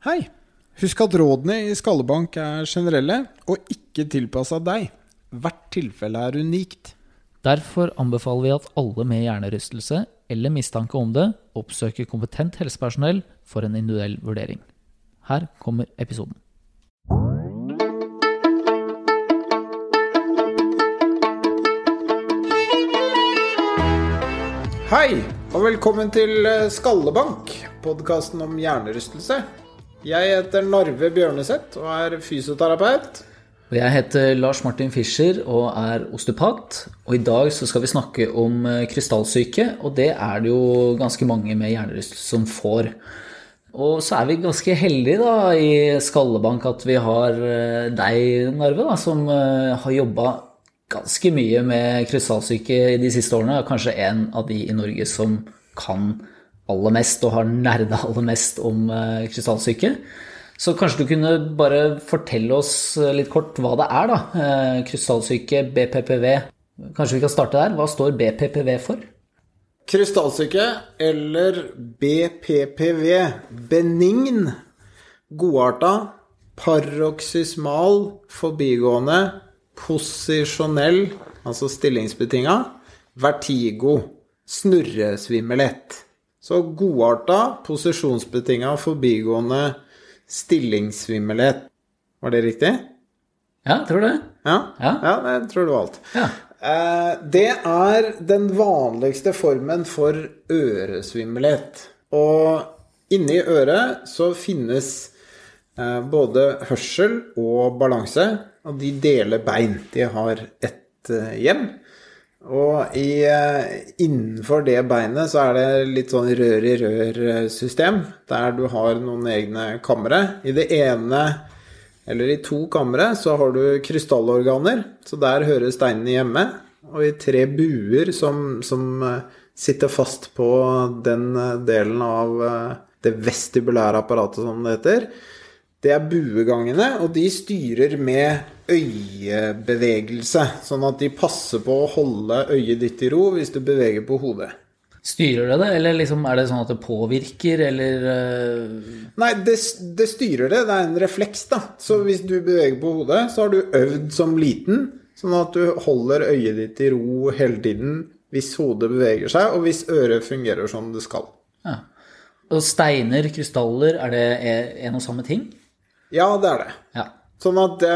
Hei! Husk at rådene i Skallebank er generelle og ikke tilpassa deg. Hvert tilfelle er unikt. Derfor anbefaler vi at alle med hjernerystelse eller mistanke om det oppsøker kompetent helsepersonell for en individuell vurdering. Her kommer episoden. Hei, og velkommen til Skallebank, podkasten om hjernerystelse. Jeg heter Narve Bjørneseth og er fysioterapeut. Og Jeg heter Lars Martin Fischer og er osteopat. Og i dag så skal vi snakke om eh, krystallsyke, og det er det jo ganske mange med hjernerystelse som får. Og så er vi ganske heldige da i Skallebank at vi har eh, deg, Narve, da, som eh, har jobba ganske mye med krystallsyke de siste årene. Kanskje en av de i Norge som kan aller mest og har nerda aller mest om eh, krystallsyke. Så kanskje du kunne bare fortelle oss eh, litt kort hva det er, da. Eh, Krystallsyke, BPPV. Kanskje vi kan starte der. Hva står BPPV for? Krystallsyke, eller BPPV, benign, godarta, paroksysmal, forbigående, posisjonell, altså stillingsbetinga, vertigo, snurresvimmelett. Så godarta, posisjonsbetinga, forbigående, stillingssvimmelhet. Var det riktig? Ja, tror det? Ja? Ja. ja jeg tror det var alt. Ja. Eh, Det er den vanligste formen for øresvimmelhet. Og inni øret så finnes eh, både hørsel og balanse, og de deler bein. De har ett eh, hjem. Og i, eh, innenfor det beinet så er det litt sånn rør-i-rør-system, der du har noen egne kamre. I det ene eller i to kamre så har du krystallorganer, så der hører steinene hjemme. Og i tre buer som, som eh, sitter fast på den eh, delen av det vestibulære apparatet, som det heter. Det er buegangene, og de styrer med øyebevegelse. Sånn at de passer på å holde øyet ditt i ro hvis du beveger på hodet. Styrer det det, eller liksom er det sånn at det påvirker, eller øh, Nei, det, det styrer det. Det er en refleks, da. Så hvis du beveger på hodet, så har du øvd som liten, sånn at du holder øyet ditt i ro hele tiden hvis hodet beveger seg, og hvis øret fungerer som det skal. ja. Og steiner, krystaller, er det en og samme ting? Ja, det er det. Ja. Sånn at det,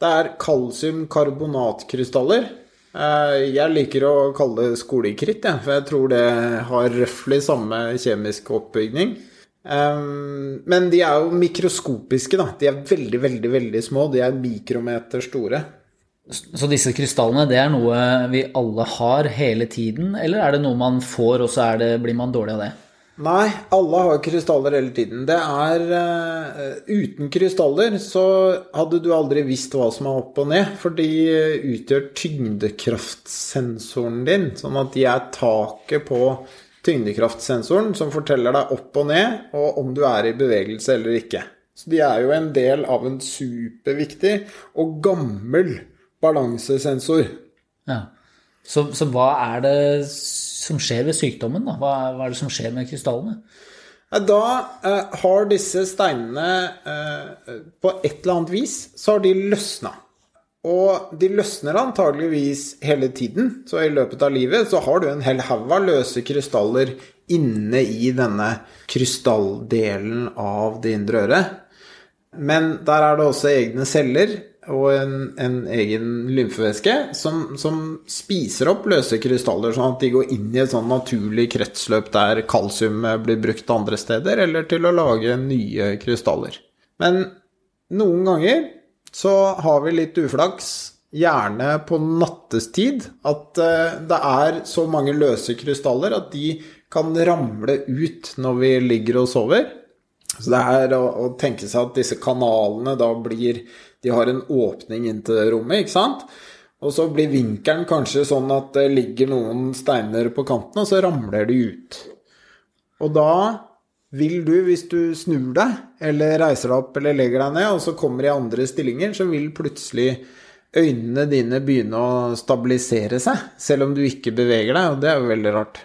det er kalsiumkarbonatkrystaller. Eh, Jeg liker å kalle det skolekritt, jeg, for jeg tror det har røftlig samme kjemisk oppbygning. Eh, Men de er jo mikroskopiske, da. De er veldig, veldig, veldig små. De er mikrometer store. Så disse krystallene, det er noe vi alle har hele tiden, eller er det noe man får, og så er det, blir man dårlig av det? Nei, alle har krystaller hele tiden. Det er uh, Uten krystaller så hadde du aldri visst hva som er opp og ned, for de utgjør tyngdekraftsensoren din. Sånn at de er taket på tyngdekraftsensoren som forteller deg opp og ned, og om du er i bevegelse eller ikke. Så de er jo en del av en superviktig og gammel balansesensor. Ja. Så, så hva er det som skjer ved sykdommen, da? Hva, hva er det som skjer med krystallene? Da eh, har disse steinene eh, på et eller annet vis så har de løsna. Og de løsner antageligvis hele tiden, så i løpet av livet så har du en hel haug av løse krystaller inne i denne krystalldelen av det indre øret. Men der er det også egne celler og en, en egen lymfevæske som, som spiser opp løse krystaller, sånn at de går inn i et sånn naturlig kretsløp der kalsium blir brukt andre steder, eller til å lage nye krystaller. Men noen ganger så har vi litt uflaks, gjerne på nattestid, at eh, det er så mange løse krystaller at de kan ramle ut når vi ligger og sover. Så det er å, å tenke seg at disse kanalene da blir De har en åpning inn til rommet, ikke sant? Og så blir vinkelen kanskje sånn at det ligger noen steiner på kanten, og så ramler de ut. Og da vil du, hvis du snur deg, eller reiser deg opp eller legger deg ned, og så kommer i andre stillinger, så vil plutselig øynene dine begynne å stabilisere seg, selv om du ikke beveger deg, og det er jo veldig rart.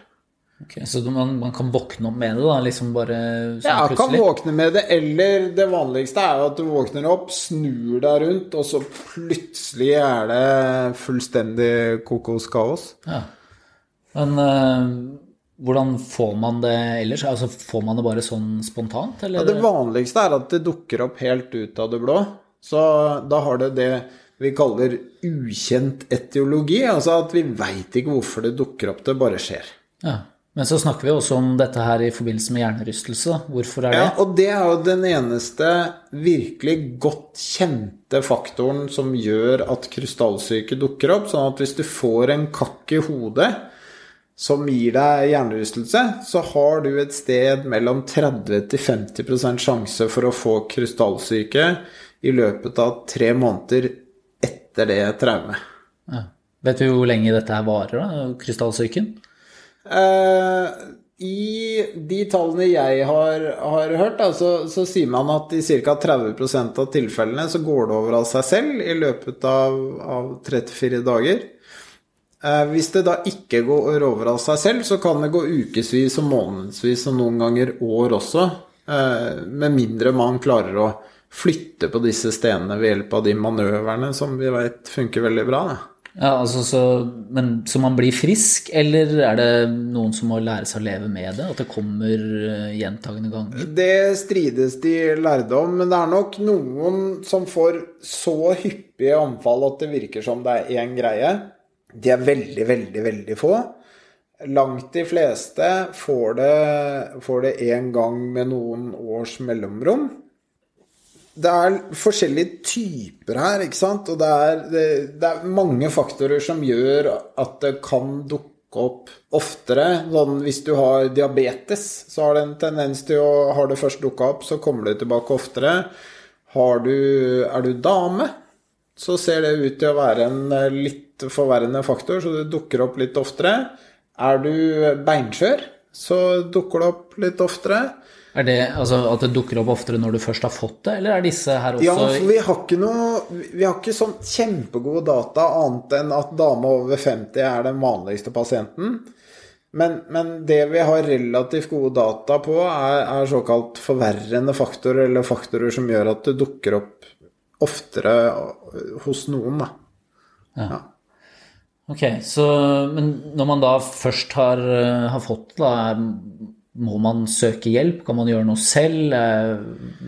Ok, så man, man kan våkne opp med det, da? Liksom bare sånn Ja, kan våkne med det, eller det vanligste er jo at du våkner opp, snur deg rundt, og så plutselig er det fullstendig kokoskaos. Ja. Men eh, hvordan får man det ellers? Altså, får man det bare sånn spontant, eller? Ja, det vanligste er at det dukker opp helt ut av det blå. Så da har det det vi kaller ukjent etiologi, altså at vi veit ikke hvorfor det dukker opp, det bare skjer. Ja. Men så snakker vi også om dette her i forbindelse med hjernerystelse. Hvorfor er det? Ja, og det er jo den eneste virkelig godt kjente faktoren som gjør at krystallsyke dukker opp. Sånn at hvis du får en kakk i hodet som gir deg hjernerystelse, så har du et sted mellom 30 til 50% sjanse for å få krystallsyke i løpet av tre måneder etter det traumet. Ja. Vet du hvor lenge dette her varer, da? Krystallsyken? Eh, I de tallene jeg har, har hørt, da, så, så sier man at i ca. 30% av tilfellene så går det over av seg selv i løpet av, av 34 dager. Eh, hvis det da ikke går over av seg selv, så kan det gå ukevis og månedsvis og noen ganger år også. Eh, med mindre man klarer å flytte på disse stenene ved hjelp av de manøverne som vi veit funker veldig bra. Da. Ja, altså, så, men Så man blir frisk, eller er det noen som må lære seg å leve med det? At det kommer eh, gjentagende ganger? Det strides de lærde om, men det er nok noen som får så hyppige anfall at det virker som det er én greie. De er veldig, veldig, veldig få. Langt de fleste får det, en gang med noen års mellomrom. Det er forskjellige typer her, ikke sant? Og det er, det, det er mange faktorer som gjør at det kan dukke opp oftere. Sånn, hvis du har diabetes, så har det en tendens til å Har det først dukka opp, så kommer det tilbake oftere. Du, er du dame, så ser det ut til å være en litt forverrende faktor, så det dukker opp litt oftere. Er du beinskjør, så dukker det opp litt oftere. Er det altså at det dukker opp oftere når du først har fått det, eller er disse her også Ja, for vi har ikke noe Vi har ikke sånn kjempegode data annet enn at dame over 50 er den vanligste pasienten. Men, men det vi har relativt gode data på, er, er såkalt forverrende faktorer, eller faktorer som gjør at det dukker opp oftere hos noen, da. Ja. ja. Ok, så Men når man da først har, har fått det, må man søke hjelp? Kan man gjøre noe selv?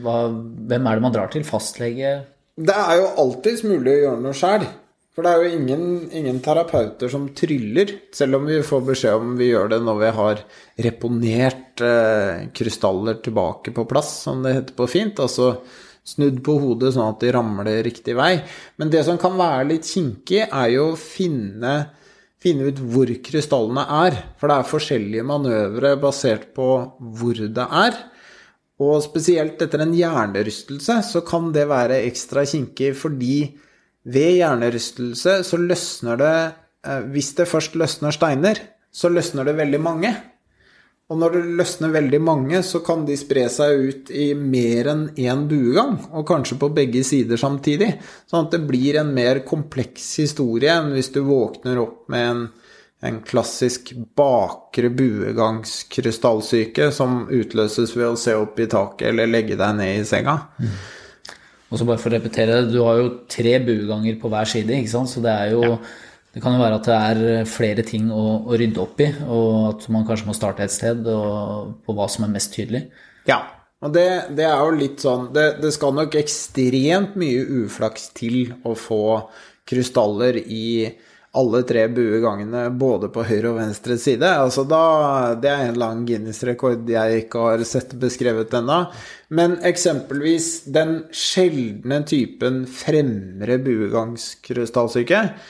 Hva, hvem er det man drar til? Fastlege? Det er jo alltids mulig å gjøre noe sjæl. For det er jo ingen, ingen, terapeuter som tryller, selv om vi får beskjed om vi gjør det når vi har reponert eh, krystaller tilbake på plass, som det heter på fint. Altså snudd på hodet sånn at de ramler riktig vei. Men det som kan være litt kinkig, er jo å finne finne ut hvor krystallene er. For det er forskjellige manøvre basert på hvor det er. Og spesielt etter en hjernerystelse så kan det være ekstra kinkig, fordi ved hjernerystelse så løsner det Hvis det først løsner steiner, så løsner det veldig mange. Og når det løsner veldig mange, så kan de spre seg ut i mer enn én buegang, og kanskje på begge sider samtidig. Sånn at det blir en mer kompleks historie enn hvis du våkner opp med en, en klassisk bakre buegangskrystallsyke som utløses ved å se opp i taket eller legge deg ned i senga. Mm. Og så bare for å repetere, du har jo tre bueganger på hver side, ikke sant? så det er jo ja. Det kan jo være at det er flere ting å, å, rydde opp i, og at man kanskje må starte et sted på hva som er mest tydelig. Ja, og det, det er jo litt sånn det, det, skal nok ekstremt mye uflaks til å få krystaller i alle tre buegangene både på høyre og venstre side. Altså da, det er en lang Guinness-rekord jeg ikke har sett beskrevet ennå. Men eksempelvis den sjeldne typen fremre buegangskrystallsyke Eh,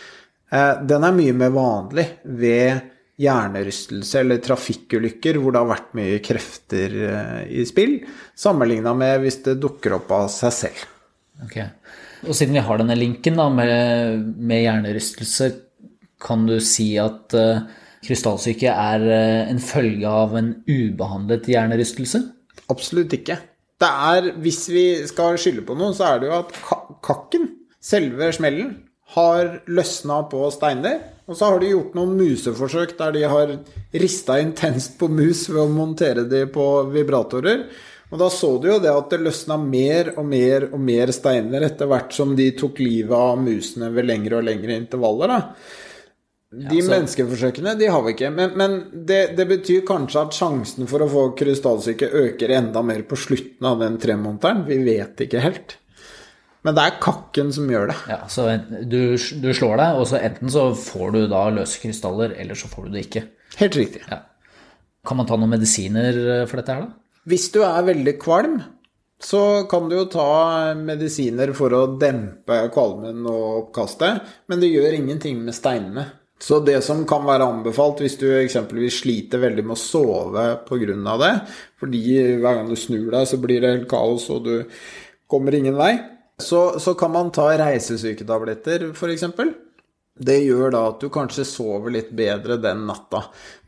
den er mye mer vanlig ved hjernerystelse eller trafikkulykker hvor det har vært mye krefter eh, i spill, sammenligna med hvis det dukker opp av seg selv. Ok. Og siden vi har denne linken da, med, med hjernerystelse, kan du si at uh, krystallsyke er uh, en følge av en ubehandlet hjernerystelse? Absolutt ikke. Det er, hvis vi skal skylde på noe, så er det jo at kakken, selve smellen, har løsna på steiner, Og så har de gjort noen museforsøk der de har rista intenst på mus ved å montere de på vibratorer. Og da så du jo det at det løsna mer og mer og mer steiner etter hvert som de tok livet av musene ved lengre og lengre intervaller. da. De Ja, menneskeforsøkene de har vi ikke. Men, men det, det betyr kanskje at sjansen for å få krystallsyke øker enda mer på slutten av den tremånederen. Vi vet ikke helt. Men det er kakken som gjør det. Ja, så du, du slår deg, og så enten så får du da løse krystaller, eller så får du det ikke. Helt riktig. Ja. Kan man ta noen medisiner eh, for dette her, da? Hvis du er veldig kvalm, så kan du jo ta medisiner for å dempe kvalmen og oppkastet, men det gjør ingenting med steinene. Så det som kan være anbefalt hvis du eksempelvis sliter veldig med å sove pga. det, fordi hver gang du snur deg, så blir det helt kaos, og du kommer ingen vei, så, så kan man ta reisesyketabletter, f.eks. Det gjør da at du kanskje sover litt bedre den natta.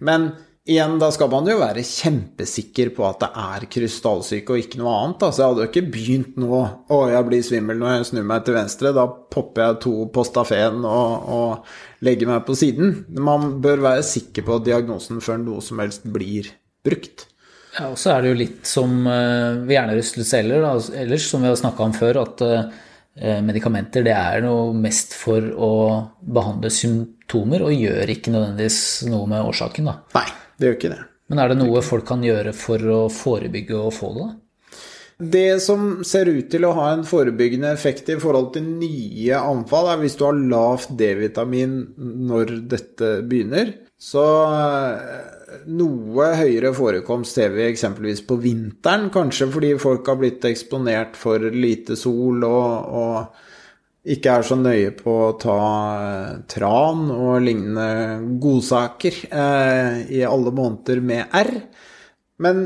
Men igjen, da skal man jo være kjempesikker på at det er krystallsyke og ikke noe annet. Altså, jeg hadde jo ikke begynt nå Å, jeg blir svimmel når jeg snur meg til venstre. Da popper jeg to på stafeen og, og legger meg på siden. Man bør være sikker på diagnosen før noe som helst blir brukt. Ja, og så er det jo litt som vi ved hjernerystelse da, ellers, som vi har snakka om før, at eh, medikamenter det er noe mest for å behandle symptomer, og gjør ikke nødvendigvis noe med årsaken. da. Nei, det gjør ikke det. Men er det noe folk kan gjøre for å forebygge å få det? da? Det som ser ut til å ha en forebyggende effekt i forhold til nye anfall, er hvis du har lavt D-vitamin når dette begynner. Så eh, noe høyere forekomst ser vi eksempelvis på vinteren, kanskje fordi folk har blitt eksponert for lite sol og, og ikke er så nøye på å ta eh, tran og lignende godsaker eh, i alle måneder med R. Men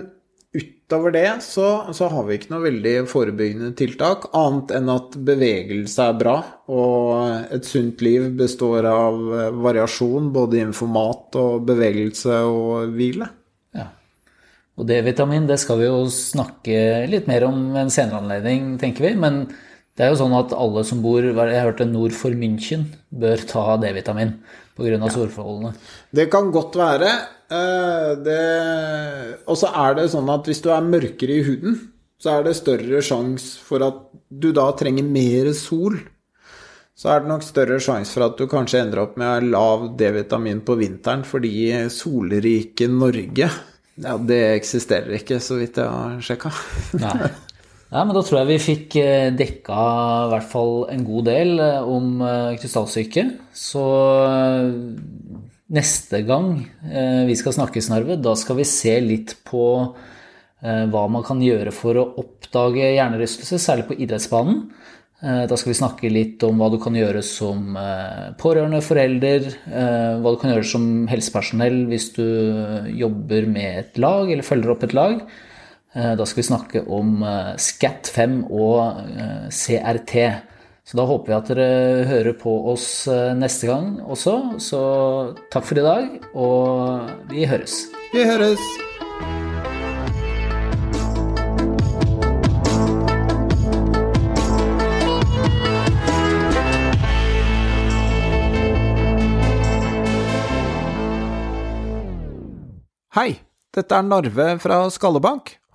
utover det så, så har vi ikke noe veldig forebyggende tiltak, annet enn at bevegelse er bra, og et sunt liv består av eh, variasjon både innenfor mat og bevegelse og hvile. Ja. Og D-vitamin det skal vi jo snakke litt mer om ved en senere anledning, tenker vi. Men det er jo sånn at alle som bor jeg hørte nord for München, bør ta D-vitamin pga. Ja. solforholdene. Det kan godt være. eh, Og så er det sånn at hvis du er mørkere i huden, så er det større sjanse for at du da trenger mer sol. Så er det nok større sjanse for at du kanskje ender opp med lav D-vitamin på vinteren fordi solrike Norge ja, det eksisterer ikke, så vidt jeg har sjekka. Nei. Men da tror jeg vi fikk eh, dekka i hvert fall en god del eh, om eh, krystallsyke. Så neste gang vi skal snakke snarve, da skal vi se litt på hva man kan gjøre for å oppdage hjernerystelse, særlig på idrettsbanen. Da skal vi snakke litt om hva du kan gjøre som pårørende, forelder, hva du kan gjøre som helsepersonell hvis du jobber med et lag eller følger opp et lag. Eh, Da skal vi snakke om eh, SCAT5 og eh, CRT. Så da håper vi at dere hører på oss neste gang også. Så takk for i dag, og vi høres. Vi høres! Hei, dette er Narve fra Skallebank.